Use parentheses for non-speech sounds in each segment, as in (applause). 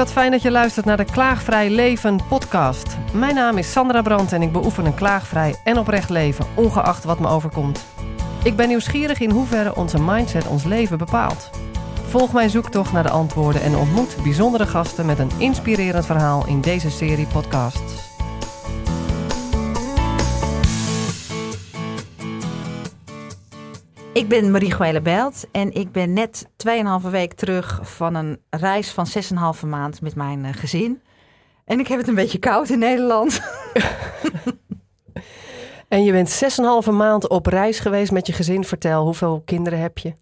wat fijn dat je luistert naar de Klaagvrij Leven podcast. Mijn naam is Sandra Brandt en ik beoefen een klaagvrij en oprecht leven, ongeacht wat me overkomt. Ik ben nieuwsgierig in hoeverre onze mindset ons leven bepaalt. Volg mijn zoektocht naar de antwoorden en ontmoet bijzondere gasten met een inspirerend verhaal in deze serie podcasts. Ik ben Marie Goele Belt en ik ben net 2,5 week terug van een reis van 6,5 maand met mijn eh, gezin. En ik heb het een beetje koud in Nederland. (laughs) En je bent 6,5 maand op reis geweest met je gezin. Vertel, hoeveel kinderen heb je?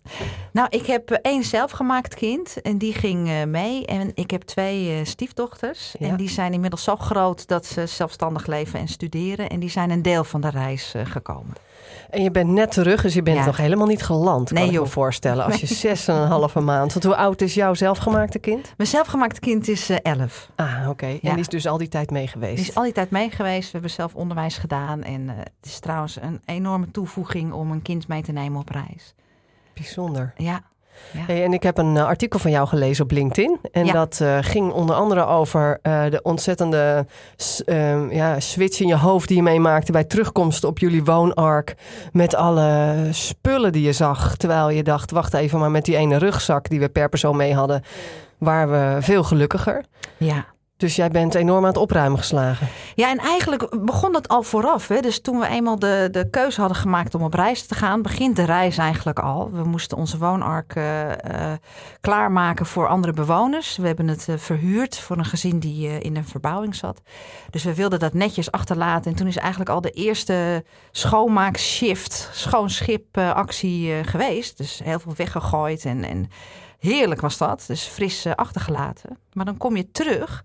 Nou, ik heb eh, één zelfgemaakt kind en die ging eh, mee. En ik heb twee stiefdochters. Ja. En die zijn inmiddels zo groot dat ze zelfstandig leven en studeren. En die zijn een deel van de reis gekomen. En je bent net terug, dus je bent Ja. nog helemaal niet geland, kan Nee, ik me voorstellen. Als je 6,5 maand... Want hoe oud is jouw zelfgemaakte kind? Mijn zelfgemaakte kind is eh, 11. Ah, oké. En Ja. die is dus al die tijd mee geweest. Die is al die tijd mee geweest. We hebben zelf onderwijs gedaan. En eh, het is trouwens een enorme toevoeging om een kind mee te nemen op reis. Bijzonder. Ja, ja. Hey, en ik heb een eh, artikel van jou gelezen op LinkedIn. En Ja. dat eh, ging onder andere over eh, de ontzettende ehm, ja, switch in je hoofd die je meemaakte bij terugkomst op jullie woonark. Met alle spullen die je zag. Terwijl je dacht, wacht even, maar met die ene rugzak die we per persoon mee hadden, waren we veel gelukkiger. ja. Dus jij bent enorm aan het opruimen geslagen. Ja, en eigenlijk begon dat al vooraf. Hè? Dus toen we eenmaal de, de keuze hadden gemaakt om op reis te gaan, begint de reis eigenlijk al. We moesten onze woonark eh, eh, klaarmaken voor andere bewoners. We hebben het eh, verhuurd voor een gezin die in een verbouwing zat. Dus we wilden dat netjes achterlaten. En toen is eigenlijk al de eerste schoonmaakshift, schoon schip actie eh, geweest. Dus heel veel weggegooid en, en heerlijk was dat. Dus fris achtergelaten. Maar dan kom je terug.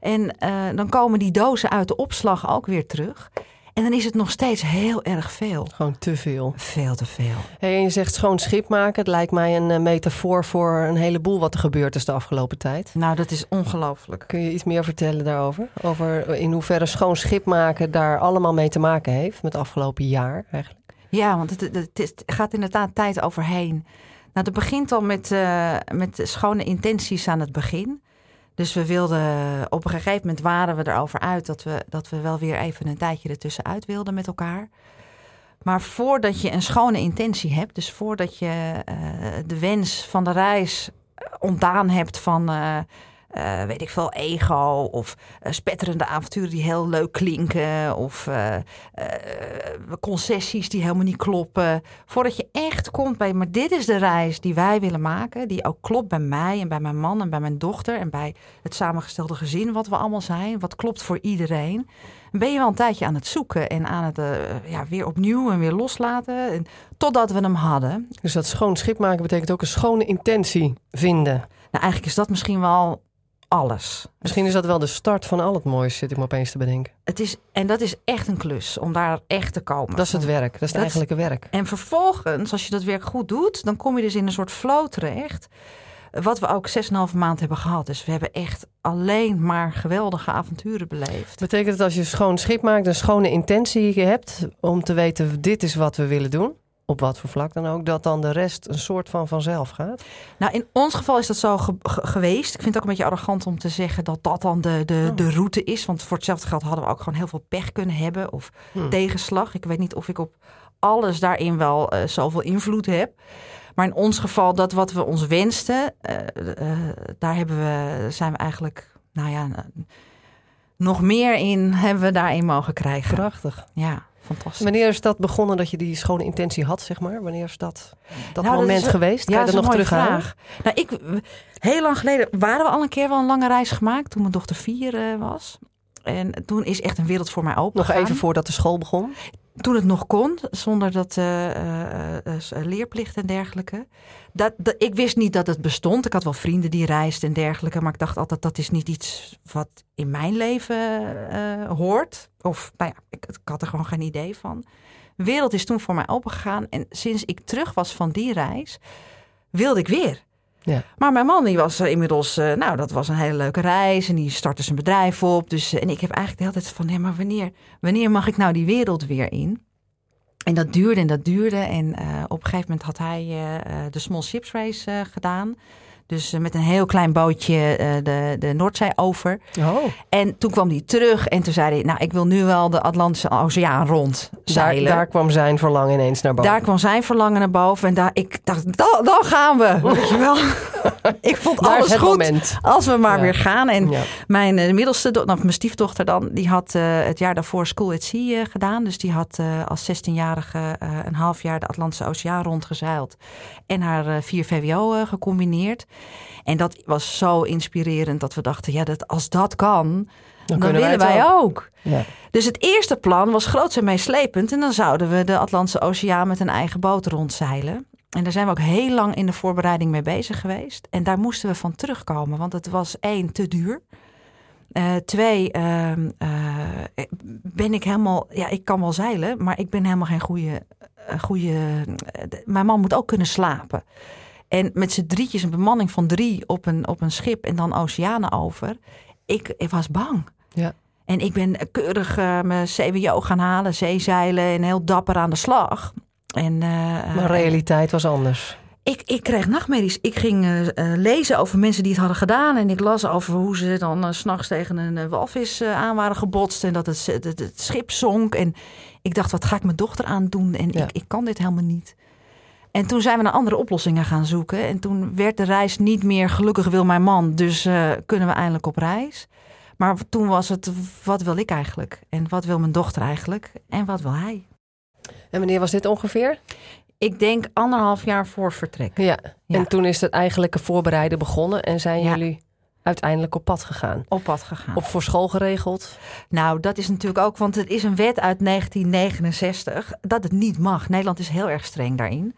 En eh, dan komen die dozen uit de opslag ook weer terug. En dan is het nog steeds heel erg veel. Gewoon te veel. Veel te veel. Hey, en je zegt schoon schip maken. Het lijkt mij een eh, metafoor voor een heleboel wat er gebeurd is de afgelopen tijd. Nou, dat is ongelooflijk. Kun je iets meer vertellen daarover? Over in hoeverre schoon schip maken daar allemaal mee te maken heeft met het afgelopen jaar eigenlijk? Ja, want het, het, het is- het gaat inderdaad tijd overheen. Nou, dat begint al met, eh, met schone intenties aan het begin. Dus we wilden, op een gegeven moment waren we erover uit dat we, dat we wel weer even een tijdje ertussenuit wilden met elkaar. Maar voordat je een schone intentie hebt, dus voordat je eh, de wens van de reis ontdaan hebt van, eh, eh, weet ik veel, ego of eh, spetterende avonturen die heel leuk klinken of eh, concessies die helemaal niet kloppen. Voordat je echt komt bij, maar dit is de reis die wij willen maken, die ook klopt bij mij en bij mijn man en bij mijn dochter en bij het samengestelde gezin wat we allemaal zijn, wat klopt voor iedereen. Ben je wel een tijdje aan het zoeken en aan het ja, weer opnieuw en weer loslaten. En, totdat we hem hadden. Dus dat schoon schip maken betekent ook een schone intentie vinden. Nou, eigenlijk is dat misschien wel alles. Misschien is dat wel de start van al het moois, zit ik me opeens te bedenken. Het is, en dat is echt een klus om daar echt te komen. Dat is het werk, dat is het Dat eigenlijke werk. En vervolgens, als je dat werk goed doet, dan kom je dus in een soort flow terecht. Wat we ook 6,5 maand hebben gehad. Dus we hebben echt alleen maar geweldige avonturen beleefd. Betekent het als je schoon schip maakt, een schone intentie hebt om te weten dit is wat we willen doen, op wat voor vlak dan ook, dat dan de rest een soort van vanzelf gaat? Nou, in ons geval is dat zo ge- ge- geweest. Ik vind het ook een beetje arrogant om te zeggen dat dat dan de, de, Oh. de route is. Want voor hetzelfde geld hadden we ook gewoon heel veel pech kunnen hebben. Of Hm. tegenslag. Ik weet niet of ik op alles daarin wel eh, zoveel invloed heb. Maar in ons geval, dat wat we ons wensten, eh, eh, daar hebben we, zijn we eigenlijk, nou ja, nog meer in hebben we daarin mogen krijgen. Prachtig. Ja, fantastisch. Wanneer is dat begonnen dat je die schone intentie had, zeg maar? Wanneer is dat, dat Nou, dat moment is geweest? Kan Ja, je dat nog een mooie terughalen? vraag. Nou, ik, heel lang geleden waren we al een keer wel een lange reis gemaakt. Toen mijn dochter vier eh, was. En toen is echt een wereld voor mij open. Nog even voordat de school begon. Toen het nog kon, zonder dat eh, eh, eh, leerplicht en dergelijke. Dat, ik wist niet dat het bestond. Ik had wel vrienden die reisden en dergelijke. Maar ik dacht altijd, dat is niet iets wat in mijn leven hoort. Of, nou ja, ik, ik had er gewoon geen idee van. De wereld is toen voor mij opengegaan. En sinds ik terug was van die reis, wilde ik weer. Ja. Maar mijn man die was eh, inmiddels, eh, nou dat was een hele leuke reis en die startte zijn bedrijf op. Dus, eh, en ik heb eigenlijk de hele tijd van, ja, maar wanneer, wanneer mag ik nou die wereld weer in? En dat duurde en dat duurde. En op een gegeven moment had hij de Small Ships Race gedaan. Dus eh, met een heel klein bootje eh, de, de Noordzee over. Oh, En toen kwam hij terug en toen zei hij... nou, ik wil nu wel de Atlantische Oceaan rond zeilen. daar kwam zijn verlangen ineens naar boven. Daar kwam zijn verlangen naar boven. En daar, ik dacht, dan, dan gaan we. (laughs) Weet je wel? ik vond Daar alles goed moment. als we maar Ja. weer gaan. En Ja. mijn eh, middelste, nou, mijn stiefdochter dan, die had het jaar daarvoor School at Sea gedaan. Dus die had als 16-jarige eh, een half jaar de Atlantische Oceaan rondgezeild. En haar 4 VWO gecombineerd. En dat was zo inspirerend dat we dachten, ja, dat, als dat kan, dan, willen wij ook. ook. Ja. Dus het eerste plan was groots en meeslepend. En dan zouden we de Atlantische Oceaan met een eigen boot rondzeilen. En daar zijn we ook heel lang in de voorbereiding mee bezig geweest. En daar moesten we van terugkomen, want het was één, te duur. Eh, twee, ehm, eh, ben ik helemaal... Ja, ik kan wel zeilen, maar ik ben helemaal geen goede... eh, goede mijn man moet ook kunnen slapen. En met z'n drietjes, een bemanning van drie op een, op een schip en dan oceanen over. Ik, ik was bang. Ja. En ik ben keurig eh, mijn CWO gaan halen, zeezeilen en heel dapper aan de slag. En, eh, Maar realiteit was anders. ik, ik kreeg nachtmerries. Ik ging lezen over mensen die het hadden gedaan. En ik las over hoe ze dan s s'nachts tegen een walvis aan waren gebotst. En dat het, het, het, het schip zonk. En ik dacht, wat ga ik mijn dochter aan doen? En Ja. ik, ik kan dit helemaal niet. En toen zijn we naar andere oplossingen gaan zoeken. En toen werd de reis niet meer gelukkig wil mijn man. Dus eh, kunnen we eindelijk op reis. Maar toen was het, wat wil ik eigenlijk? En wat wil mijn dochter eigenlijk? En wat wil hij? En wanneer was dit ongeveer? Ik denk anderhalf jaar voor vertrek. Ja. Ja. En toen is het eigenlijke voorbereiden begonnen en zijn Ja. jullie uiteindelijk op pad gegaan. Op pad gegaan. Of voor school geregeld? Nou, dat is natuurlijk ook, want het is een wet uit 1969 dat het niet mag. Nederland is heel erg streng daarin.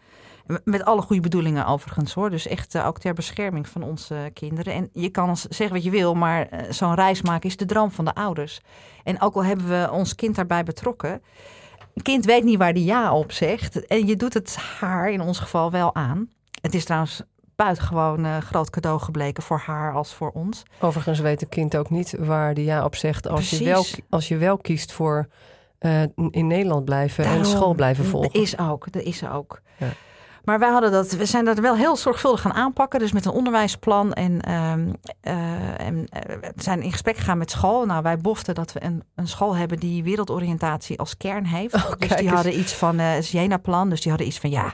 Met alle goede bedoelingen overigens hoor. Dus echt eh, ook ter bescherming van onze kinderen. En je kan zeggen wat je wil, maar eh, zo'n reis maken is de droom van de ouders. En ook al hebben we ons kind daarbij betrokken. Een kind weet niet waar die ja op zegt. En je doet het haar in ons geval wel aan. Het is trouwens buitengewoon eh, groot cadeau gebleken voor haar als voor ons. Overigens weet een kind ook niet waar die ja op zegt als, je wel, als je wel kiest voor eh, in Nederland blijven en school blijven volgen. Dat is ook, dat is ook. Ja. Maar wij hadden dat, we zijn dat wel heel zorgvuldig gaan aanpakken. Dus met een onderwijsplan. En, eh, en eh, zijn in gesprek gegaan met school. Nou, wij boften dat we een, een school hebben die wereldoriëntatie als kern heeft. Oh, dus die hadden iets van eh, het Jena-plan. Dus die hadden iets van ja,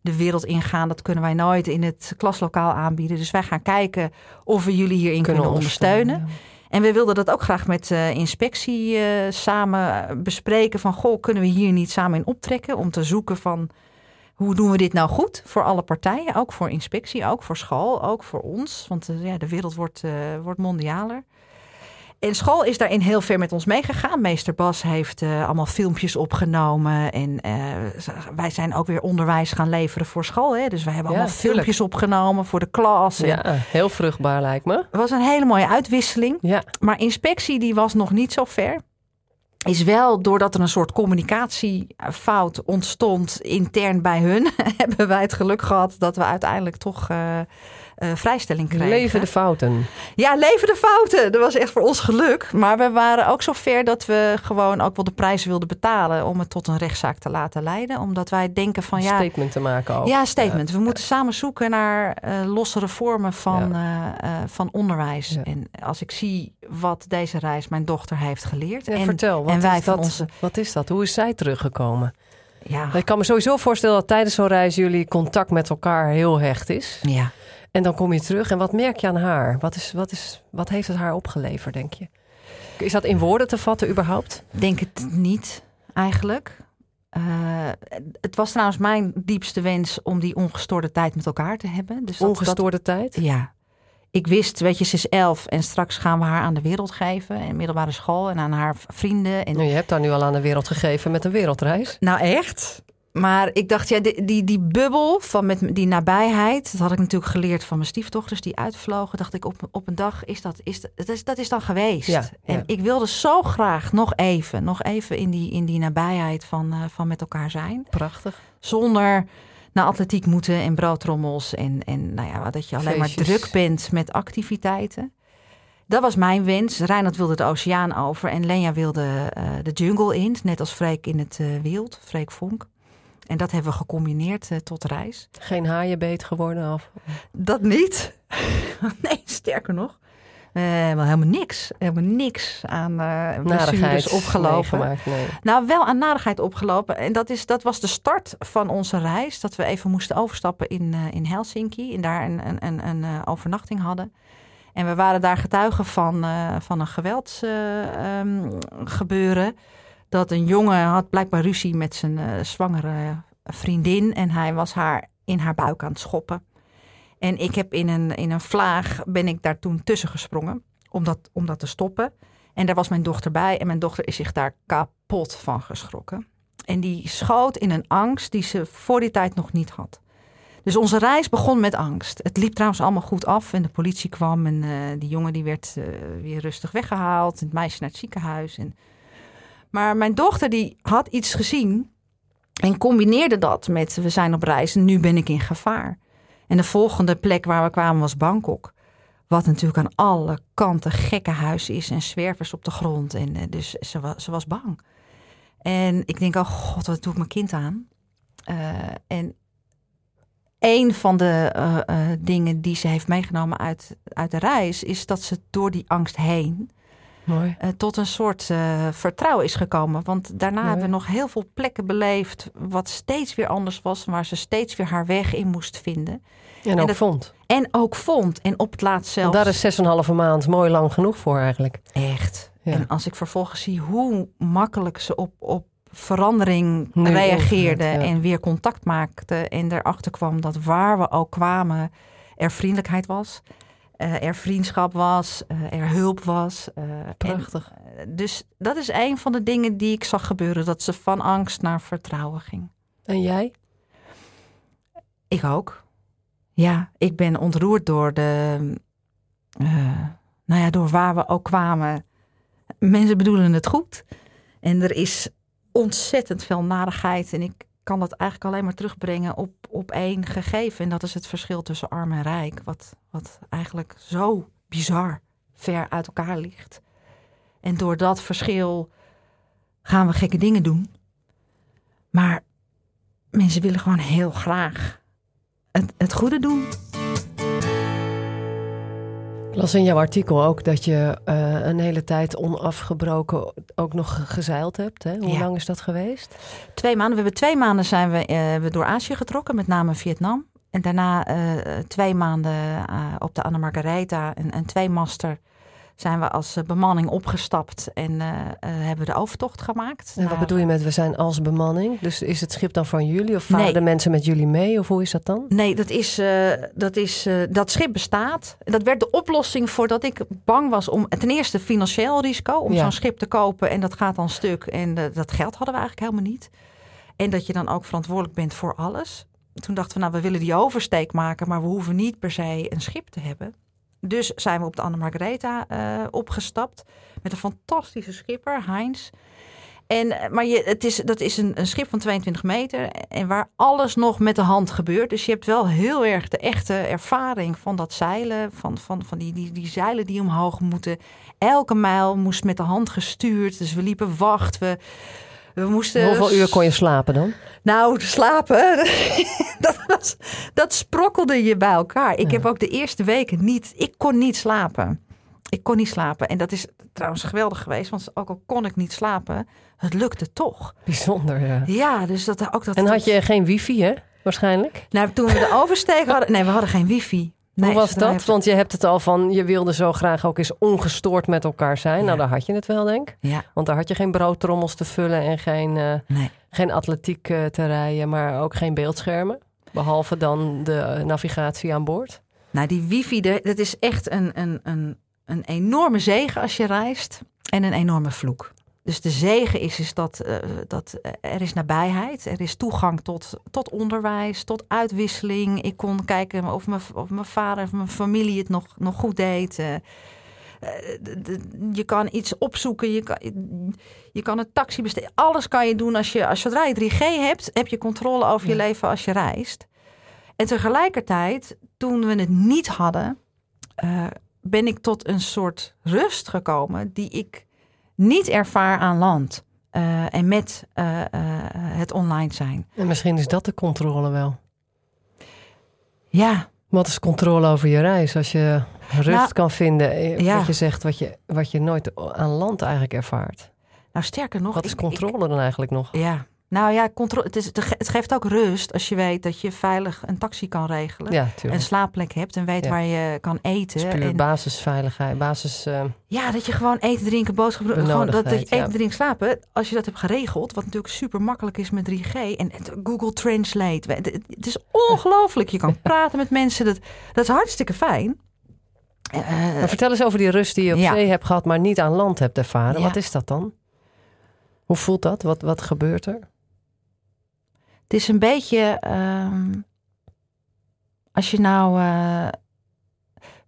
de wereld ingaan. Dat kunnen wij nooit in het klaslokaal aanbieden. Dus wij gaan kijken of we jullie hierin kunnen, ondersteunen. En we wilden dat ook graag met inspectie samen bespreken. Van, goh, kunnen we hier niet samen in optrekken? Om te zoeken van, hoe doen we dit nou goed? Voor alle partijen, ook voor inspectie, ook voor school, ook voor ons. Want eh, ja, de wereld wordt, eh, wordt mondialer. En school is daarin heel ver met ons meegegaan. Meester Bas heeft eh, allemaal filmpjes opgenomen. En wij zijn ook weer onderwijs gaan leveren voor school. Hè? Dus wij hebben Ja, allemaal tuurlijk. filmpjes opgenomen voor de klas. Ja, heel vruchtbaar lijkt me. Het was een hele mooie uitwisseling. Ja, Maar inspectie die was nog niet zo ver. Is wel doordat er een soort communicatiefout ontstond intern bij hun, (laughs) hebben wij het geluk gehad dat we uiteindelijk toch eh, eh, vrijstelling kregen. leven de fouten. Ja, leven de fouten. Dat was echt voor ons geluk. Maar we waren ook zo ver dat we gewoon ook wel de prijs wilden betalen om het tot een rechtszaak te laten leiden. Omdat wij denken van ja, Statement te maken ook. ja, statement. We moeten samen zoeken naar eh, lossere vormen van, eh, van onderwijs. Ja. En als ik zie wat deze reis mijn dochter heeft geleerd. En, vertel, wat, en wij is dat, onze. wat is dat? Hoe is zij teruggekomen? Ja, Ik kan me sowieso voorstellen dat tijdens zo'n reis jullie contact met elkaar heel hecht is. ja. En dan kom je terug en wat merk je aan haar? Wat, is, wat, is, wat heeft het haar opgeleverd, denk je? Is dat in woorden te vatten überhaupt? denk het niet eigenlijk. Eh, het was trouwens mijn diepste wens om die ongestoorde tijd met elkaar te hebben. Dus dat- Ongestoorde tijd? ja. Ik wist, weet je, ze is elf en straks gaan we haar aan de wereld geven. In middelbare school en aan haar vrienden. En Nou, je hebt haar nu al aan de wereld gegeven met een wereldreis. Nou, echt? Maar ik dacht, ja, die, die, die bubbel van met die nabijheid, dat had ik natuurlijk geleerd van mijn stiefdochters die uitvlogen. Dacht ik, op, op een dag is dat, is, dat, is, dat is dan geweest. Ja, en ja. ik wilde zo graag nog even, nog even in die, in die nabijheid van, eh, van met elkaar zijn. Prachtig. Zonder naar atletiek moeten en broodtrommels. En, en nou ja, dat je alleen Feestjes. maar druk bent met activiteiten. Dat was mijn wens. Reinhard wilde de oceaan over en Lenja wilde eh, de jungle in. Net als Freek in het eh wild, Freek Vonk. En dat hebben we gecombineerd uh, tot reis. Geen haaienbeet geworden? Of? Dat niet. (laughs) nee, sterker nog. Uh, wel helemaal niks. Helemaal niks aan uh, narigheid opgelopen. nee. Nou, wel aan narigheid opgelopen. En dat, is, dat was de start van onze reis. Dat we even moesten overstappen in, uh, in Helsinki. En daar een, een, een, een overnachting hadden. En we waren daar getuigen van, van een geweldsgebeuren. Um, dat een jongen had blijkbaar ruzie met zijn zwangere vriendin. En hij was haar in haar buik aan het schoppen. En ik heb in een, in een vlaag, ben ik daar toen tussen gesprongen om dat, om dat te stoppen. En daar was mijn dochter bij en mijn dochter is zich daar kapot van geschrokken. En die schoot in een angst die ze voor die tijd nog niet had. Dus onze reis begon met angst. Het liep trouwens allemaal goed af en de politie kwam en uh, die jongen die werd weer rustig weggehaald. En het meisje naar het ziekenhuis. En... Maar mijn dochter die had iets gezien en combineerde dat met we zijn op reis en nu ben ik in gevaar. En de volgende plek waar we kwamen was Bangkok. Wat natuurlijk aan alle kanten gekkenhuis is en zwervers op de grond. En eh, dus ze was, ze was bang. En ik denk, oh god, wat doe ik mijn kind aan? Uh, en een van de uh, dingen die ze heeft meegenomen uit, uit de reis... is dat ze door die angst heen Mooi. Uh, tot een soort uh, vertrouwen is gekomen. Want daarna Mooi. hebben we nog heel veel plekken beleefd. wat steeds weer anders was. waar ze steeds weer haar weg in moest vinden. En, en ook dat, vond. En ook vond. En op het laatst zelfs. daar is zes en een halve maand mooi lang genoeg voor eigenlijk. Echt. Ja. En als ik vervolgens zie hoe makkelijk ze op, op verandering nu reageerde. Ja. en weer contact maakte. en erachter kwam dat waar we ook kwamen. er vriendelijkheid was uh, er vriendschap was, uh, er hulp was. Uh, Prachtig. En, dus dat is een van de dingen die ik zag gebeuren. Dat ze van angst naar vertrouwen ging. En jij? Ik ook. Ja, ik ben ontroerd door de... nou ja, door waar we ook kwamen. Mensen bedoelen het goed. En er is ontzettend veel narigheid. En ik kan dat eigenlijk alleen maar terugbrengen op, op één gegeven. En dat is het verschil tussen arm en rijk. Wat, wat eigenlijk zo bizar ver uit elkaar ligt. En door dat verschil gaan we gekke dingen doen. Maar mensen willen gewoon heel graag het, het goede doen. Ik las in jouw artikel ook dat je uh, een hele tijd onafgebroken ook nog gezeild hebt. Hè? Hoe ja. lang is dat geweest? Twee maanden. We hebben twee maanden zijn we, uh, we door Azië getrokken, met name Vietnam. En daarna uh, twee maanden op de Anna Margaretha, een, een tweemaster zijn we als eh, bemanning opgestapt en uh, uh, hebben de overtocht gemaakt. En wat bedoel je met we zijn als bemanning? Dus is het schip dan van jullie of varen nee. de mensen met jullie mee of hoe is dat dan? Nee, dat, is, uh, dat, is, dat schip bestaat. Dat werd de oplossing voordat ik bang was om ten eerste financieel risico om ja. zo'n schip te kopen en dat gaat dan stuk. En dat geld hadden we eigenlijk helemaal niet. En dat je dan ook verantwoordelijk bent voor alles. Toen dachten we, nou, we willen die oversteek maken, maar we hoeven niet per se een schip te hebben. Dus zijn we op de Anne Margaretha uh, opgestapt. Met een fantastische schipper, Heinz. En, eh, maar je, het is, dat is een, een, schip van 22 meter. En waar alles nog met de hand gebeurt. Dus je hebt wel heel erg de echte ervaring van dat zeilen. Van, van, van die, die, die zeilen die omhoog moeten. Elke mijl moest met de hand gestuurd. Dus we liepen wacht. We, we moesten... Hoeveel uur kon je slapen dan? Nou, slapen, (laughs) dat, was, dat sprokkelde je bij elkaar. Ik ja. heb ook de eerste weken niet, ik kon niet slapen. Ik kon niet slapen. En dat is trouwens geweldig geweest, want ook al kon ik niet slapen, het lukte toch. Bijzonder, ja. Ja, dus dat ook dat. En had je geen wifi, hè? Waarschijnlijk. Nou, toen we de oversteek hadden, nee, we hadden geen wifi. Nee, Hoe was dat? Want je hebt het al van, je wilde zo graag ook eens ongestoord met elkaar zijn. Ja. Nou, daar had je het wel, denk ik. Ja. Want daar had je geen broodtrommels te vullen en geen, uh, nee. geen atletiek uh, te rijden, maar ook geen beeldschermen. Behalve dan de navigatie aan boord. Nou, die wifi, dat is echt een, een, een, een enorme zegen als je reist en een enorme vloek. Dus de zegen is, is dat, uh, dat er is nabijheid, er is toegang tot, tot onderwijs, tot uitwisseling. Ik kon kijken of mijn, of mijn vader of mijn familie het nog, nog goed deed. Uh, de, de, je kan iets opzoeken, je kan, je kan een taxi besteden. Alles kan je doen als je, als zodra je 3G hebt, heb je controle over je leven als je reist. En tegelijkertijd, toen we het niet hadden, uh, ben ik tot een soort rust gekomen die ik niet ervaar aan land. eh, en met eh, eh, het online zijn. En misschien is dat de controle wel. Ja, Wat is controle over je reis? Als je rust Nou, kan vinden, ja. wat je zegt, wat je, wat je nooit aan land eigenlijk ervaart. nou sterker nog. Wat is ik- controle dan eigenlijk nog? ja, nou ja, controle. Het, is, het ge- het geeft ook rust als je weet dat je veilig een taxi kan regelen. Ja, Een slaapplek hebt en weet Ja. waar je kan eten. Puur En- basisveiligheid, basis... eh, Ja, dat je gewoon eten, drinken, boodschappen... Gewoon dat, dat je eten, ja. drinken, slapen... Als je dat hebt geregeld, wat natuurlijk super makkelijk is met 3G... en Google Translate. Het, het is ongelooflijk. Je kan (laughs) praten met mensen. Dat, dat is hartstikke fijn. Eh, maar vertel eens over die rust die je op zee hebt gehad, maar niet aan land hebt ervaren. Wat is dat dan? Hoe voelt dat? Wat, wat gebeurt er? Het is een beetje... ehm, als je nou... eh,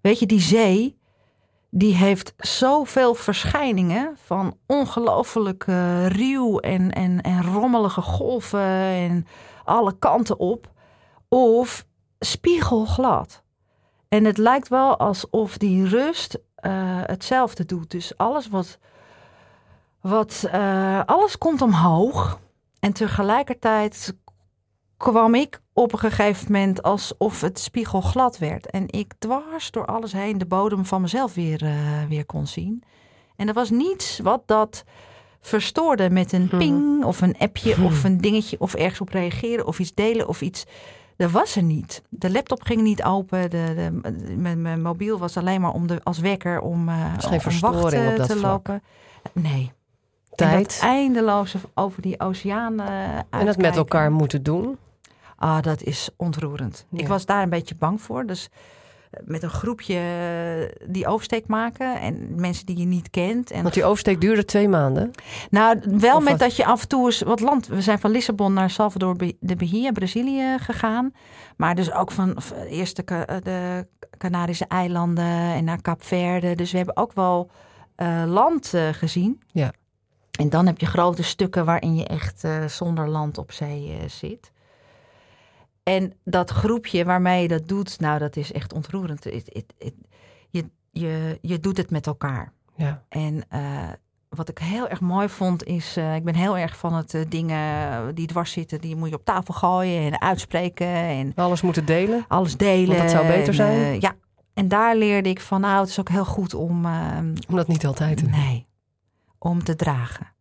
weet je, die zee... Die heeft zoveel verschijningen van ongelooflijk eh, ruw en, en, en rommelige golven en alle kanten op. Of spiegelglad. En het lijkt wel alsof die rust eh, hetzelfde doet. Dus alles wat, wat eh, alles komt omhoog. En tegelijkertijd kwam ik op een gegeven moment alsof het spiegelglad werd. En ik dwars door alles heen de bodem van mezelf weer, eh, weer kon zien. En er was niets wat dat verstoorde met een Mhm. ping of een appje of een dingetje of ergens op reageren of iets delen of iets. Dat was er niet. De laptop ging niet open. De, de, mijn, mijn mobiel was alleen maar om de, als wekker om, geen om verstoring wacht eh, op dat te vlak. lopen. Nee. Tijd dat eindeloze over die oceaan eh, en het met elkaar moeten doen. Ah, dat is ontroerend. Ik was daar een beetje bang voor. Dus eh, met een groepje eh, die oversteek maken en mensen die je niet kent. En Want die oversteek duurde twee maanden. nou, wel Of met wat? dat je af en toe eens wat land. We zijn van Lissabon naar Salvador de Bahia, Brazilië gegaan. Maar dus ook van eerst de, Ca- de Canarische eilanden en naar Kaapverde. Dus we hebben ook wel eh, land gezien. Ja. En dan heb je grote stukken waarin je echt zonder land op zee zit. En dat groepje waarmee je dat doet, nou, dat is echt ontroerend. Je, je, je doet het met elkaar. Ja. En eh, wat ik heel erg mooi vond is, eh, ik ben heel erg van het eh, dingen die dwars zitten, die moet je op tafel gooien en uitspreken en Alles moeten delen. alles delen. Want dat zou beter En, zijn? ja, en daar leerde ik van, nou, het is ook heel goed om, eh, Omdat niet altijd te doen. nee, om te dragen.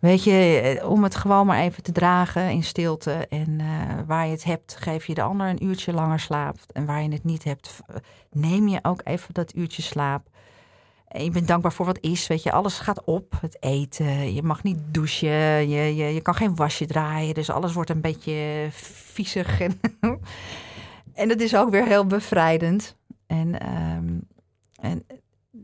Weet je, eh, om het gewoon maar even te dragen in stilte. En eh, waar je het hebt, geef je de ander een uurtje langer slaap. En waar je het niet hebt, neem je ook even dat uurtje slaap. En je bent dankbaar voor wat is. Weet je, alles gaat op. Het eten. Je mag niet douchen. Je, je, je kan geen wasje draaien. Dus alles wordt een beetje viezig. En, (laughs) en het is ook weer heel bevrijdend. En, ehm, en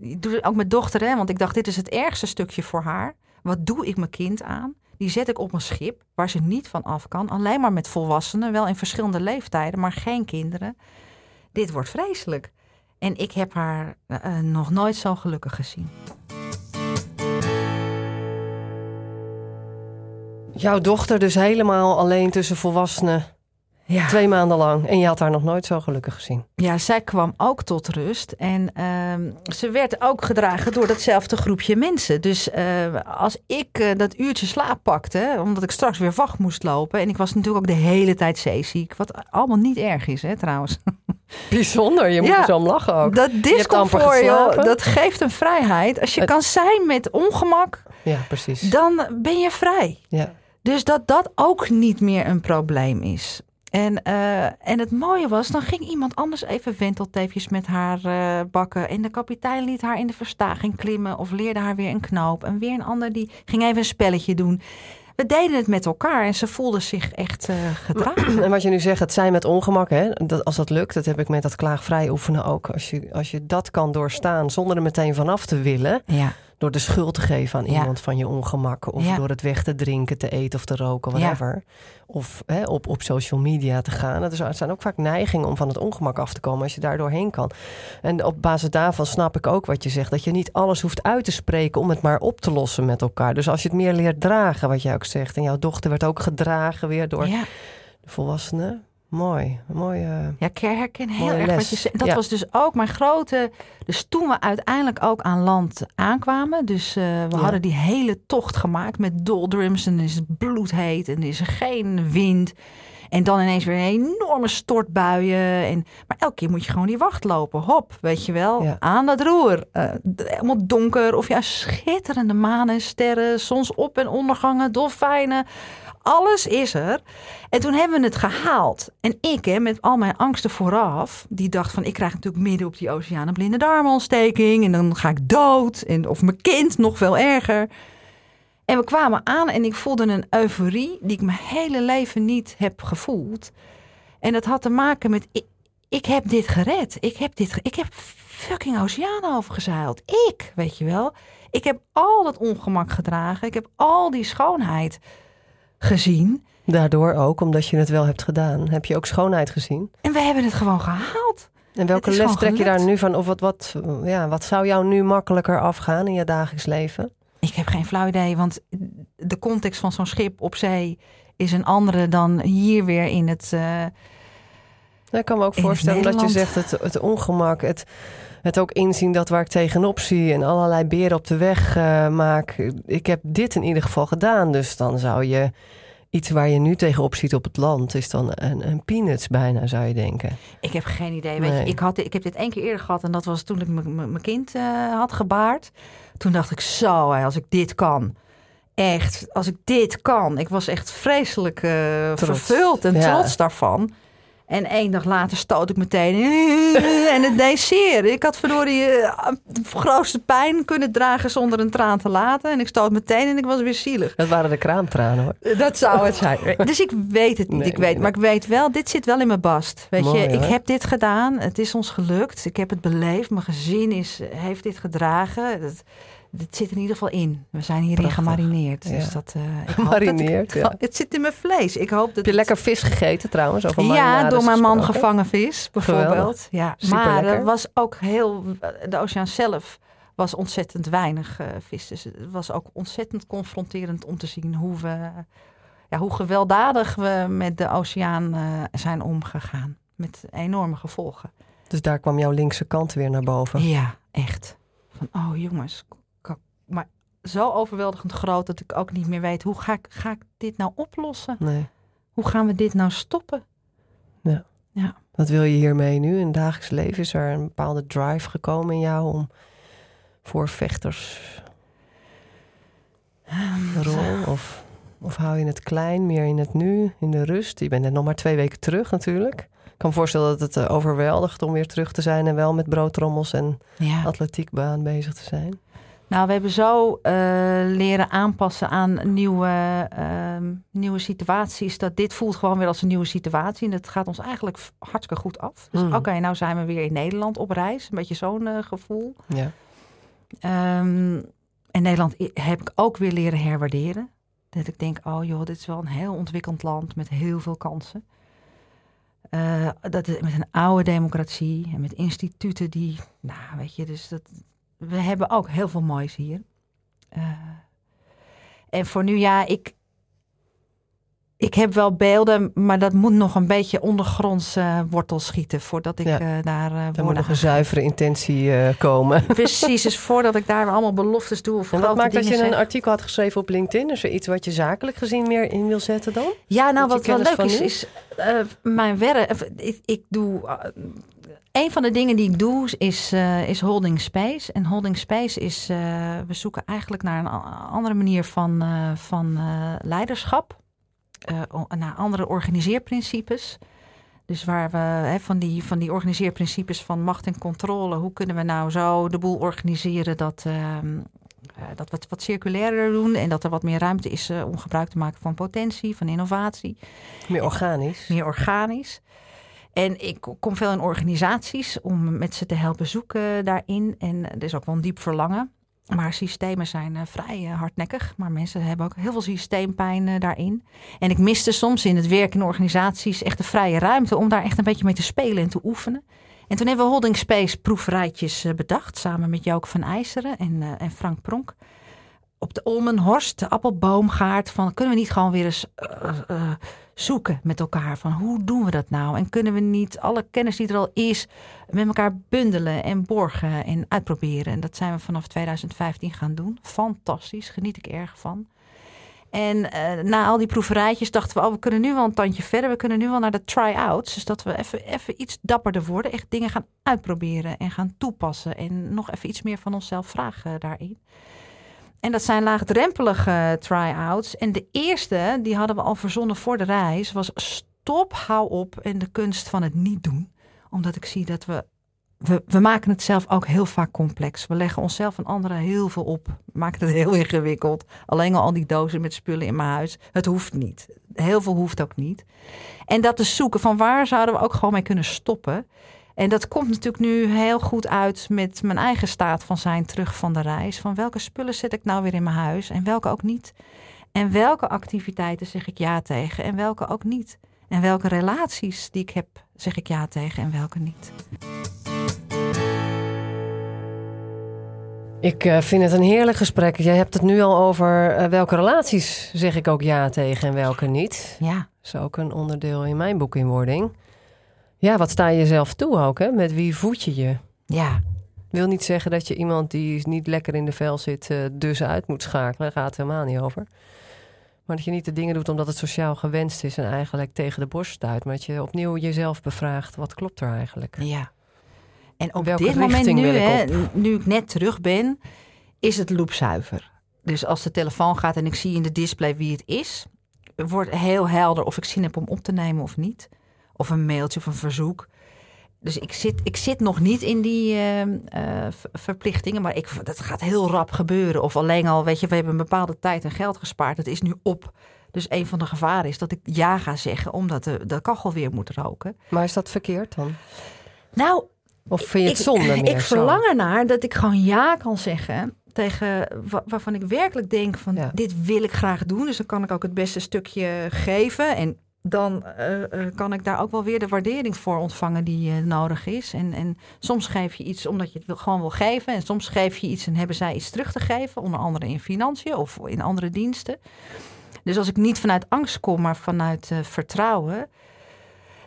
ik doe het ook met dochter, hè, want ik dacht, dit is het ergste stukje voor haar. Wat doe ik mijn kind aan? Die zet ik op een schip waar ze niet van af kan. Alleen maar met volwassenen, wel in verschillende leeftijden, maar geen kinderen. Dit wordt vreselijk. En ik heb haar eh, nog nooit zo gelukkig gezien. Jouw dochter dus helemaal alleen tussen volwassenen. Ja. Twee maanden lang. En je had haar nog nooit zo gelukkig gezien. Ja, zij kwam ook tot rust. En ehm, ze werd ook gedragen door datzelfde groepje mensen. Dus eh, als ik eh, dat uurtje slaap pakte, omdat ik straks weer wacht moest lopen. En ik was natuurlijk ook de hele tijd zeeziek. Wat allemaal niet erg is, hè, trouwens. (laughs) Bijzonder, je moet Ja. er zo om lachen ook. Dat discomfort, joh, dat geeft een vrijheid. Als je Het- kan zijn met ongemak, Ja, precies. dan ben je vrij. Ja. Dus dat dat ook niet meer een probleem is. En, eh, en het mooie was, dan ging iemand anders even wentelteefjes met haar eh, bakken. En de kapitein liet haar in de verstaging klimmen of leerde haar weer een knoop. En weer een ander die ging even een spelletje doen. We deden het met elkaar en ze voelde zich echt eh gedragen. En wat je nu zegt, het zijn met ongemak, hè? Dat, als dat lukt, dat heb ik met dat klaagvrij oefenen ook. Als je, als je dat kan doorstaan zonder er meteen vanaf te willen, Ja, door de schuld te geven aan Ja. iemand van je ongemakken, of Ja. door het weg te drinken, te eten of te roken, Ja. whatever. Of hè, op, op social media te gaan. Het, is, het zijn ook vaak neigingen om van het ongemak af te komen als je daar doorheen kan. En op basis daarvan snap ik ook wat je zegt, dat je niet alles hoeft uit te spreken om het maar op te lossen met elkaar. Dus als je het meer leert dragen, wat jij ook zegt, en jouw dochter werd ook gedragen weer door de volwassenen. Mooi, mooi. eh, Ja, ik herken heel erg wat je zegt. Dat Ja. was dus ook mijn grote... Dus toen we uiteindelijk ook aan land aankwamen... Dus eh, we Ja. hadden die hele tocht gemaakt met doldrums... en is het bloedheet en er is er geen wind... En dan ineens weer enorme stortbuien. En, maar elke keer moet je gewoon die wacht lopen. Hop, weet je wel. Ja. Aan dat roer. D- helemaal donker. Of ja, schitterende manen, sterren, zonsop- en ondergangen, dolfijnen. Alles is er. En toen hebben we het gehaald. En ik, hè, met al mijn angsten vooraf, die dacht van... ik krijg natuurlijk midden op die oceaan een blinde darmontsteking... en dan ga ik dood. En, of mijn kind, nog veel erger. En we kwamen aan en ik voelde een euforie... die ik mijn hele leven niet heb gevoeld. En dat had te maken met... ik, heb dit gered. Ik heb, dit, ik heb fucking oceaan overgezeild. Ik, weet je wel. Ik heb al dat ongemak gedragen. Ik heb al die schoonheid gezien. daardoor ook, omdat je het wel hebt gedaan, heb je ook schoonheid gezien. En we hebben het gewoon gehaald. En welke les trek je daar nu van? Of wat, wat, ja, wat zou jou nu makkelijker afgaan in je dagelijks leven? Ik heb geen flauw idee, want de context van zo'n schip op zee is een andere dan hier weer in het. eh, Nou, ik kan me ook voorstellen dat je zegt het, het ongemak, het, het ook inzien dat waar ik tegenop zie en allerlei beren op de weg eh, maak. Ik heb dit in ieder geval gedaan, dus dan zou je iets waar je nu tegenop ziet op het land, is dan een, een peanuts bijna, zou je denken. ik heb geen idee. Weet Nee. je, ik, had, ik heb dit één keer eerder gehad en dat was toen ik mijn kind eh, had gebaard. Toen dacht ik zo, hè, als ik dit kan. Echt, als ik dit kan. Ik was echt vreselijk eh, vervuld en Ja. trots daarvan. En één dag later stoot ik meteen (laughs) en het deed zeer. Ik had verdorie eh, de grootste pijn kunnen dragen zonder een traan te laten. En ik stoot meteen en ik was weer zielig. Dat waren de kraamtranen hoor. Dat zou het zijn. (laughs) Dus ik weet het niet. Nee, ik weet, nee, Maar ik weet wel, dit zit wel in mijn bast. Weet Mooi, je, ik hoor. heb dit gedaan. Het is ons gelukt. Ik heb het beleefd. Mijn gezin is, heeft dit gedragen. Het, het zit in ieder geval in. We zijn hierin Prachtig. gemarineerd. Ja. Dus dat, eh, dat ik- Gemarineerd, ja. (laughs) Het zit in mijn vlees. Ik hoop dat Heb je lekker vis gegeten trouwens? Over ja, door mijn man gesproken? gevangen vis, bijvoorbeeld. Geweldig. Ja, Superlekker. maar er was ook heel. De oceaan zelf was ontzettend weinig eh, vis. Dus het was ook ontzettend confronterend om te zien hoe we. Ja, hoe gewelddadig we met de oceaan eh, zijn omgegaan. Met enorme gevolgen. Dus daar kwam jouw linkse kant weer naar boven. Ja, echt. Van, oh jongens. Maar zo overweldigend groot dat ik ook niet meer weet. Hoe ga ik, ga ik dit nou oplossen? Nee. Hoe gaan we dit nou stoppen? Wat wil je hiermee nu in het dagelijks leven? Is er een bepaalde drive gekomen in jou om voor vechters Ehm, rol? Of, of hou je het klein, meer in het nu, in de rust? Je bent net nog maar twee weken terug natuurlijk. Ik kan me voorstellen dat het eh, overweldigt om weer terug te zijn en wel met broodtrommels en Ja. atletiekbaan bezig te zijn. Nou, we hebben zo eh, leren aanpassen aan nieuwe, ehm, nieuwe situaties. Dat dit voelt gewoon weer als een nieuwe situatie. En dat gaat ons eigenlijk hartstikke goed af. Dus Mm. oké, nou zijn we weer in Nederland op reis. Een beetje zo'n eh, gevoel. Ja. Ehm, en Nederland heb ik ook weer leren herwaarderen. Dat ik denk, oh joh, dit is wel een heel ontwikkeld land met heel veel kansen. Eh, dat het- met een oude democratie en met instituten die, nou weet je, dus dat, we hebben ook heel veel moois hier. Eh, en voor nu, ja, ik, ik heb wel beelden, maar dat moet nog een beetje ondergronds eh wortel schieten voordat ik Ja. eh, daar eh Er moet woorden nog een zuivere intentie eh, komen. (laughs) Precies, dus voordat ik daar allemaal beloftes doe of En wat maakt dat je een artikel had geschreven op LinkedIn? Is er iets wat je zakelijk gezien meer in wil zetten dan? Ja, nou je wat wel leuk is, nu? is eh, mijn werk. Ik, ik doe. Een van de dingen die ik doe is, eh, is holding space. En holding space is. eh, we zoeken eigenlijk naar een andere manier van, eh, van leiderschap. naar andere organiseerprincipes. Dus waar we hè, van, die, van die organiseerprincipes van macht en controle. Hoe kunnen we nou zo de boel organiseren dat. ehm, eh, dat we het wat circulairder doen en dat er wat meer ruimte is om gebruik te maken van potentie, van innovatie Meer organisch? meer organisch. En ik kom veel in organisaties om met ze te helpen zoeken daarin. En er is ook wel een diep verlangen. Maar systemen zijn eh, vrij eh, hardnekkig. Maar mensen hebben ook heel veel systeempijn eh, daarin. En ik miste soms in het werk in organisaties echt de vrije ruimte om daar echt een beetje mee te spelen en te oefenen. En toen hebben we Holding Space proefrijtjes bedacht. Samen met Joke van IJseren en, en Frank Pronk. Op de Olmenhorst, de appelboomgaard. Van, kunnen we niet gewoon weer eens zoeken met elkaar van hoe doen we dat nou? En kunnen we niet alle kennis die er al is met elkaar bundelen en borgen en uitproberen? En dat zijn we vanaf 2015 gaan doen. Fantastisch, geniet ik erg van. En uh, na al die proeverijtjes dachten we, oh, we kunnen nu wel een tandje verder. We kunnen nu wel naar de try-outs. Dus dat we even, even iets dapperder worden. Echt dingen gaan uitproberen en gaan toepassen. En nog even iets meer van onszelf vragen daarin. En dat zijn laagdrempelige try-outs. En de eerste, die hadden we al verzonnen voor de reis, was stop, hou op en de kunst van het niet doen. Omdat ik zie dat we we, we, maken het zelf ook heel vaak complex. We leggen onszelf en anderen heel veel op. Maken het heel ingewikkeld. Alleen al al die dozen met spullen in mijn huis. Het hoeft niet. Heel veel hoeft ook niet. En dat te zoeken van waar zouden we ook gewoon mee kunnen stoppen. En dat komt natuurlijk nu heel goed uit met mijn eigen staat van zijn terug van de reis. Van welke spullen zet ik nou weer in mijn huis en welke ook niet. En welke activiteiten zeg ik ja tegen en welke ook niet. En welke relaties die ik heb zeg ik ja tegen en welke niet. Ik uh, vind het een heerlijk gesprek. Jij hebt het nu al over uh, welke relaties zeg ik ook ja tegen en welke niet. Ja. Dat is ook een onderdeel in mijn boekinwording. Ja, wat sta je jezelf toe ook, hè? Met wie voed je je? Ja. Wil niet zeggen dat je iemand die niet lekker in de vel zit, uh, dus uit moet schakelen. Daar gaat het helemaal niet over. Maar dat je niet de dingen doet omdat het sociaal gewenst is en eigenlijk tegen de borst stuit. Maar dat je opnieuw jezelf bevraagt, wat klopt er eigenlijk? Ja. En op dit moment nu, hè, nu ik net terug ben, is het loopzuiver. Dus als de telefoon gaat en ik zie in de display wie het is, wordt heel helder of ik zin heb om op te nemen of niet. Of een mailtje of een verzoek. Dus ik zit, ik zit nog niet in die uh, uh, verplichtingen, maar ik, dat gaat heel rap gebeuren. Of alleen al, weet je, we hebben een bepaalde tijd en geld gespaard. Het is nu op. Dus een van de gevaren is dat ik ja ga zeggen, omdat de, de kachel weer moet roken. Maar is dat verkeerd dan? Nou, of vind je het zonde (laughs) ik, meer? Ik verlang ernaar dat ik gewoon ja kan zeggen tegen waarvan ik werkelijk denk van ja. dit wil ik graag doen. Dus dan kan ik ook het beste stukje geven. En dan uh, uh, kan ik daar ook wel weer de waardering voor ontvangen die uh, nodig is. En, en soms geef je iets omdat je het gewoon wil geven. En soms geef je iets en hebben zij iets terug te geven. Onder andere in financiën of in andere diensten. Dus als ik niet vanuit angst kom, maar vanuit vertrouwen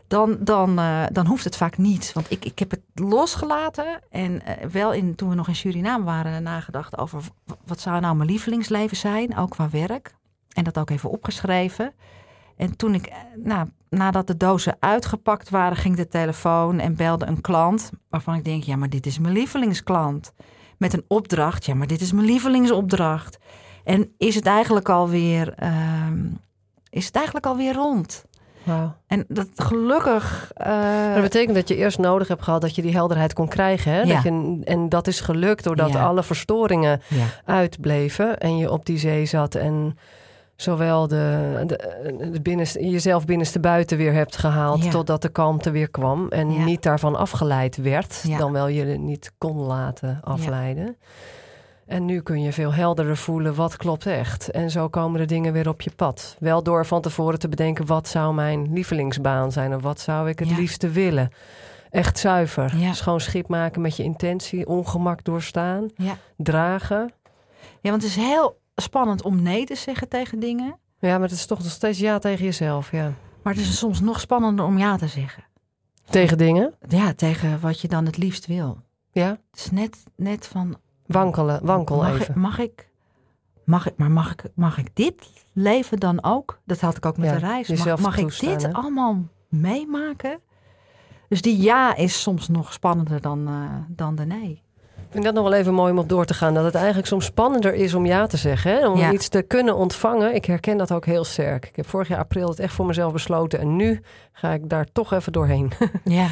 dan, dan, dan hoeft het vaak niet. Want ik, ik heb het losgelaten en wel in, toen we nog in Suriname waren nagedacht over wat zou nou mijn lievelingsleven zijn, ook qua werk. En dat ook even opgeschreven. En toen ik, nou, nadat de dozen uitgepakt waren, ging de telefoon en belde een klant. Waarvan ik denk, ja, maar dit is mijn lievelingsklant. Met een opdracht, ja, maar dit is mijn lievelingsopdracht. En is het eigenlijk alweer, uh, is het eigenlijk alweer rond? Wow. En dat gelukkig. Uh... Dat betekent dat je eerst nodig hebt gehad dat je die helderheid kon krijgen. Hè? Ja. Dat je, en dat is gelukt doordat Ja. alle verstoringen Ja. uitbleven en je op die zee zat en zowel de, de, de binnenste, jezelf binnenste buiten weer hebt gehaald Ja. totdat de kalmte weer kwam en Ja. niet daarvan afgeleid werd, Ja. dan wel je het niet kon laten afleiden. En nu kun je veel helderder voelen wat klopt echt. En zo komen de dingen weer op je pad. Wel door van tevoren te bedenken wat zou mijn lievelingsbaan zijn of wat zou ik het liefste willen. Echt zuiver. Schoon schip maken met je intentie, ongemak doorstaan, dragen. ja, want het is heel spannend om nee te zeggen tegen dingen. Ja, maar het is toch nog steeds ja tegen jezelf. Ja. Maar het is soms nog spannender om ja te zeggen. Tegen dingen. Ja, tegen wat je dan het liefst wil. Ja. Het is net, net van. Wankelen, wankel mag even. Ik, mag ik. Mag ik, maar mag ik, mag ik dit leven dan ook? Dat had ik ook met Ja, de reis. Mag, mag ik dit hè? allemaal meemaken? Dus die ja is soms nog spannender dan, eh, dan de nee. Ik vind dat nog wel even mooi om op door te gaan. Dat het eigenlijk soms spannender is om ja te zeggen. Hè? Om Ja. iets te kunnen ontvangen. Ik herken dat ook heel sterk. Ik heb vorig jaar april het echt voor mezelf besloten. En nu ga ik daar toch even doorheen. (laughs) Ja,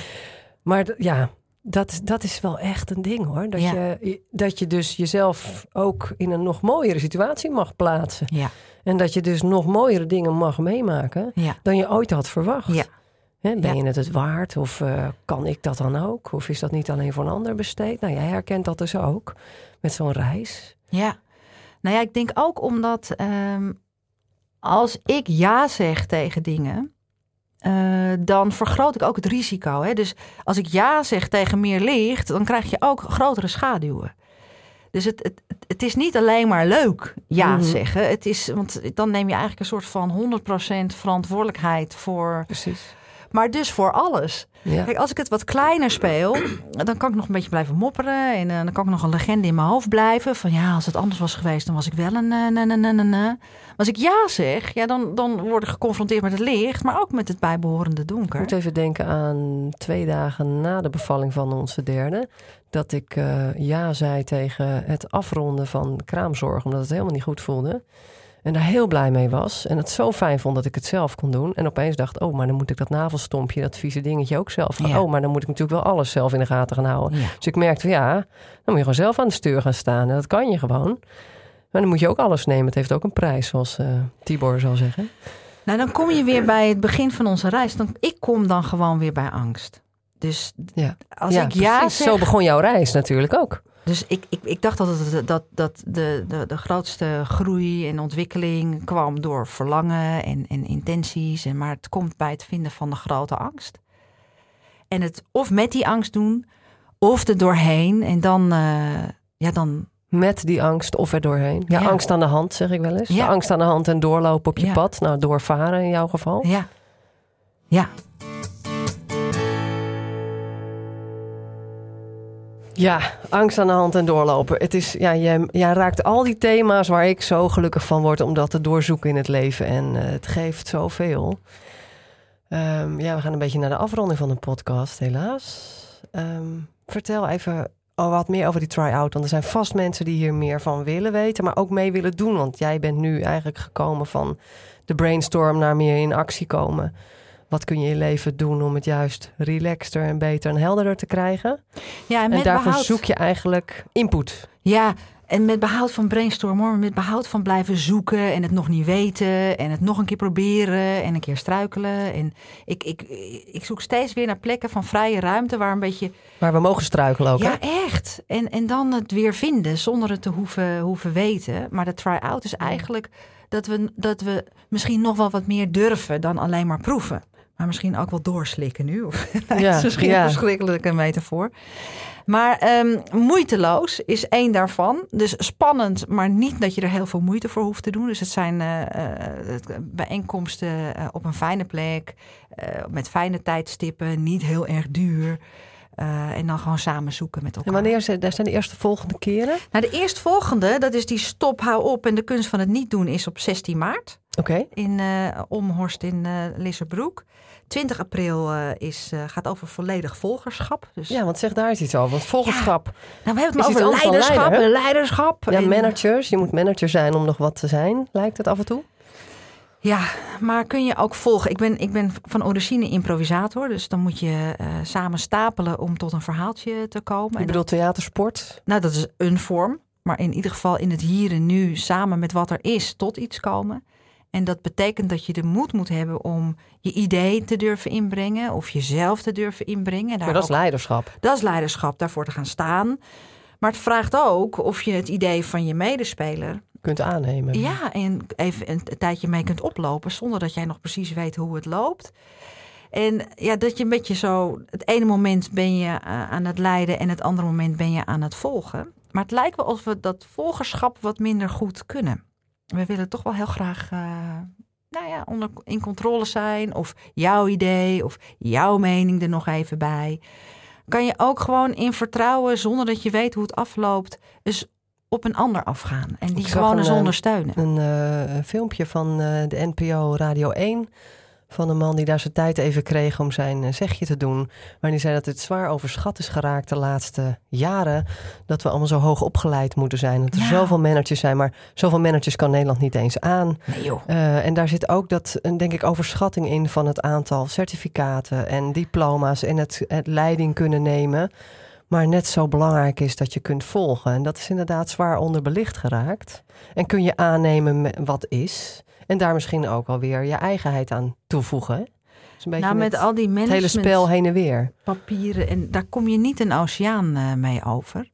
Maar ja, dat, dat is wel echt een ding hoor. Dat, Ja. je, dat je dus jezelf ook in een nog mooiere situatie mag plaatsen. ja, En dat je dus nog mooiere dingen mag meemaken ja. dan je ooit had verwacht. Hè, ben Ja. je het het waard? Of eh, kan ik dat dan ook? Of is dat niet alleen voor een ander besteed? Nou, jij herkent dat dus ook met zo'n reis. Ja, nou ja, ik denk ook omdat ehm, als ik ja zeg tegen dingen, eh, dan vergroot ik ook het risico. Hè? Dus als ik ja zeg tegen meer licht, dan krijg je ook grotere schaduwen. Dus het, het, het- het is niet alleen maar leuk ja Mhm. zeggen. Het is, want dan neem je eigenlijk een soort van 100% verantwoordelijkheid voor. Precies. Maar dus voor alles. Ja. Kijk, als ik het wat kleiner speel, (clears throat) dan kan ik nog een beetje blijven mopperen. En eh, dan kan ik nog een legende in mijn hoofd blijven. Van ja, als het anders was geweest, dan was ik wel een eh, na na na na na. Maar Als ik ja zeg, ja, dan, dan word ik geconfronteerd met het licht, maar ook met het bijbehorende Ik donker. moet even denken aan twee dagen na de bevalling van onze derde. Dat ik eh, ja zei tegen het afronden van kraamzorg, omdat het helemaal niet goed voelde. En daar heel blij mee was. En het zo fijn vond dat ik het zelf kon doen. En opeens dacht, oh, maar dan moet ik dat navelstompje, dat vieze dingetje ook zelf. Ja. Oh, maar dan moet ik natuurlijk wel alles zelf in de gaten gaan houden. Ja. Dus ik merkte, ja, dan moet je gewoon zelf aan de stuur gaan staan. En dat kan je gewoon. Maar dan moet je ook alles nemen. Het heeft ook een prijs, zoals eh, Tibor zal zeggen. Nou, dan kom je weer bij het begin van onze reis. Dan, ik kom dan gewoon weer bij angst. Dus Ja. als ja, ik ja precies. zeg... Zo begon jouw reis natuurlijk ook. Dus ik, ik, ik dacht dat, het, dat, dat de, de, de grootste groei en ontwikkeling kwam door verlangen en, en intenties. En, maar het komt bij het vinden van de grote angst. En het of met die angst doen, of er doorheen. En dan, eh, ja, dan Met die angst of er doorheen. Ja, Ja. angst aan de hand, zeg ik wel eens. Ja. De angst aan de hand en doorlopen op je Ja. pad. Nou, doorvaren in jouw geval. ja. Ja, Ja, angst aan de hand en doorlopen. Het is, ja, jij, raakt al die thema's waar ik zo gelukkig van word om dat te doorzoeken in het leven. En eh, het geeft zoveel. Ehm ja, we gaan een beetje naar de afronding van de podcast, helaas. Ehm, vertel even wat meer over die try-out. Want er zijn vast mensen die hier meer van willen weten, maar ook mee willen doen. Want jij bent nu eigenlijk gekomen van de brainstorm naar meer in actie komen. Wat kun je in je leven doen om het juist relaxter en beter en helderder te krijgen? ja en, daarvoor behoud, zoek je eigenlijk input. Ja, en met behoud van brainstormen, hoor, met behoud van blijven zoeken en het nog niet weten en het nog een keer proberen en een keer struikelen. En ik, ik, ik zoek steeds weer naar plekken van vrije ruimte waar een beetje. Maar we mogen struikelen ook. hè? Ja, echt. En, en dan het weer vinden zonder het te hoeven, hoeven weten. Maar de try-out is eigenlijk dat we, dat we misschien nog wel wat meer durven dan alleen maar proeven. Maar misschien ook wel doorslikken nu. Of, (laughs) Ja, is misschien ja. een verschrikkelijke metafoor. Maar ehm, moeiteloos is één daarvan. Dus spannend, maar niet dat je er heel veel moeite voor hoeft te doen. Dus het zijn het- bijeenkomsten op een fijne plek, met fijne tijdstippen, niet heel erg duur. Eh, en dan gewoon samen zoeken met En elkaar. wanneer zijn, daar zijn de eerste volgende keren? Nou, de eerstvolgende, dat is die stop, hou op en de kunst van het niet doen, is op 16 maart Oké. in eh Omhorst in eh Lisserbroek. 20 april is, gaat over volledig volgerschap. Dus, Ja, want zeg daar eens iets over. Want volgerschap. nou, we hebben het Is over leiderschap leider, en leiderschap. Ja, en- managers. Je moet manager zijn om nog wat te zijn, lijkt het af en toe. Ja, maar kun je ook volgen? Ik ben, ik ben van origine improvisator, dus dan moet je eh, samen stapelen om tot een verhaaltje te komen. Je En bedoelt theatersport. Nou, dat is een vorm. Maar in ieder geval in het hier en nu samen met wat er is tot iets komen. En dat betekent dat je de moed moet hebben om je idee te durven inbrengen. Of jezelf te durven inbrengen. En daar Maar dat is leiderschap. dat is leiderschap, daarvoor te gaan staan. Maar het vraagt ook of je het idee van je medespeler... Kunt aannemen. Ja, en even een tijdje mee kunt oplopen... zonder dat jij nog precies weet hoe het loopt. En ja, dat je een beetje zo... Het ene moment ben je eh, aan het leiden... en het andere moment ben je aan het volgen. Maar het lijkt wel alsof we dat volgerschap wat minder goed kunnen. We willen toch wel heel graag... eh, nou ja, onder, in controle zijn. Of jouw idee, of jouw mening er nog even bij. Kan je ook gewoon in vertrouwen, zonder dat je weet hoe het afloopt... dus op een ander afgaan. En die gewoon een, eens eh, ondersteunen. Een, eh, een filmpje van eh, de NPO Radio 1. Van een man die daar zijn tijd even kreeg om zijn eh, zegje te doen. Maar die zei dat het zwaar overschat is geraakt de laatste jaren. Dat we allemaal zo hoog opgeleid moeten zijn. Dat er Nou. zoveel managers zijn. Maar zoveel managers kan Nederland niet eens aan. Nee. Eh, en daar zit ook dat, een, denk ik, overschatting in van het aantal certificaten en diploma's en het, het leiding kunnen nemen. Maar net zo belangrijk is dat je kunt volgen. En dat is inderdaad zwaar onderbelicht geraakt. En kun je aannemen me- wat is. En daar misschien ook alweer je eigenheid aan toevoegen. Dus een beetje Nou, met al die het hele spel heen en weer. papieren en daar kom je niet een oceaan eh, mee over.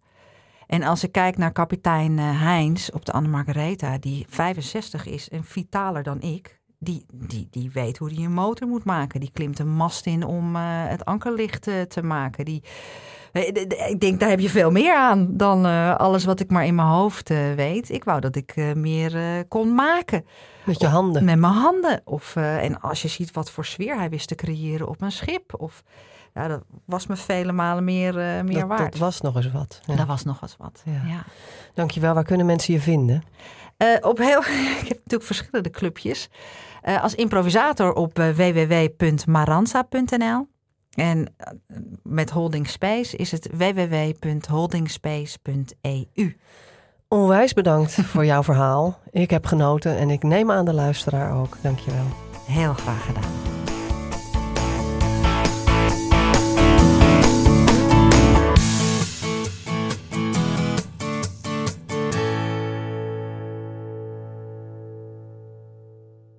En als ik kijk naar kapitein eh, Heinz op de Anne Margaretha, die 65 is en vitaler dan ik, die, die, die weet hoe hij een motor moet maken. Die klimt een mast in om eh, het ankerlicht te maken. Die Ik denk, daar heb je veel meer aan dan alles wat ik maar in mijn hoofd weet. Ik wou dat ik meer kon maken. Met je handen? Met mijn handen. Of, en als je ziet wat voor sfeer hij wist te creëren op een schip. Of ja, dat was me vele malen meer, meer dat, waard. Dat was nog eens wat. Ja. Dat was nog eens wat, ja. ja. Dankjewel. Waar kunnen mensen je vinden? Op heel, (laughs) ik heb natuurlijk verschillende clubjes. Als improvisator op www.maranza.nl. En met Holding Space is het www.holdingspace.eu. Onwijs bedankt (laughs) voor jouw verhaal. Ik heb genoten en ik neem aan de luisteraar ook. Dankjewel. Heel graag gedaan.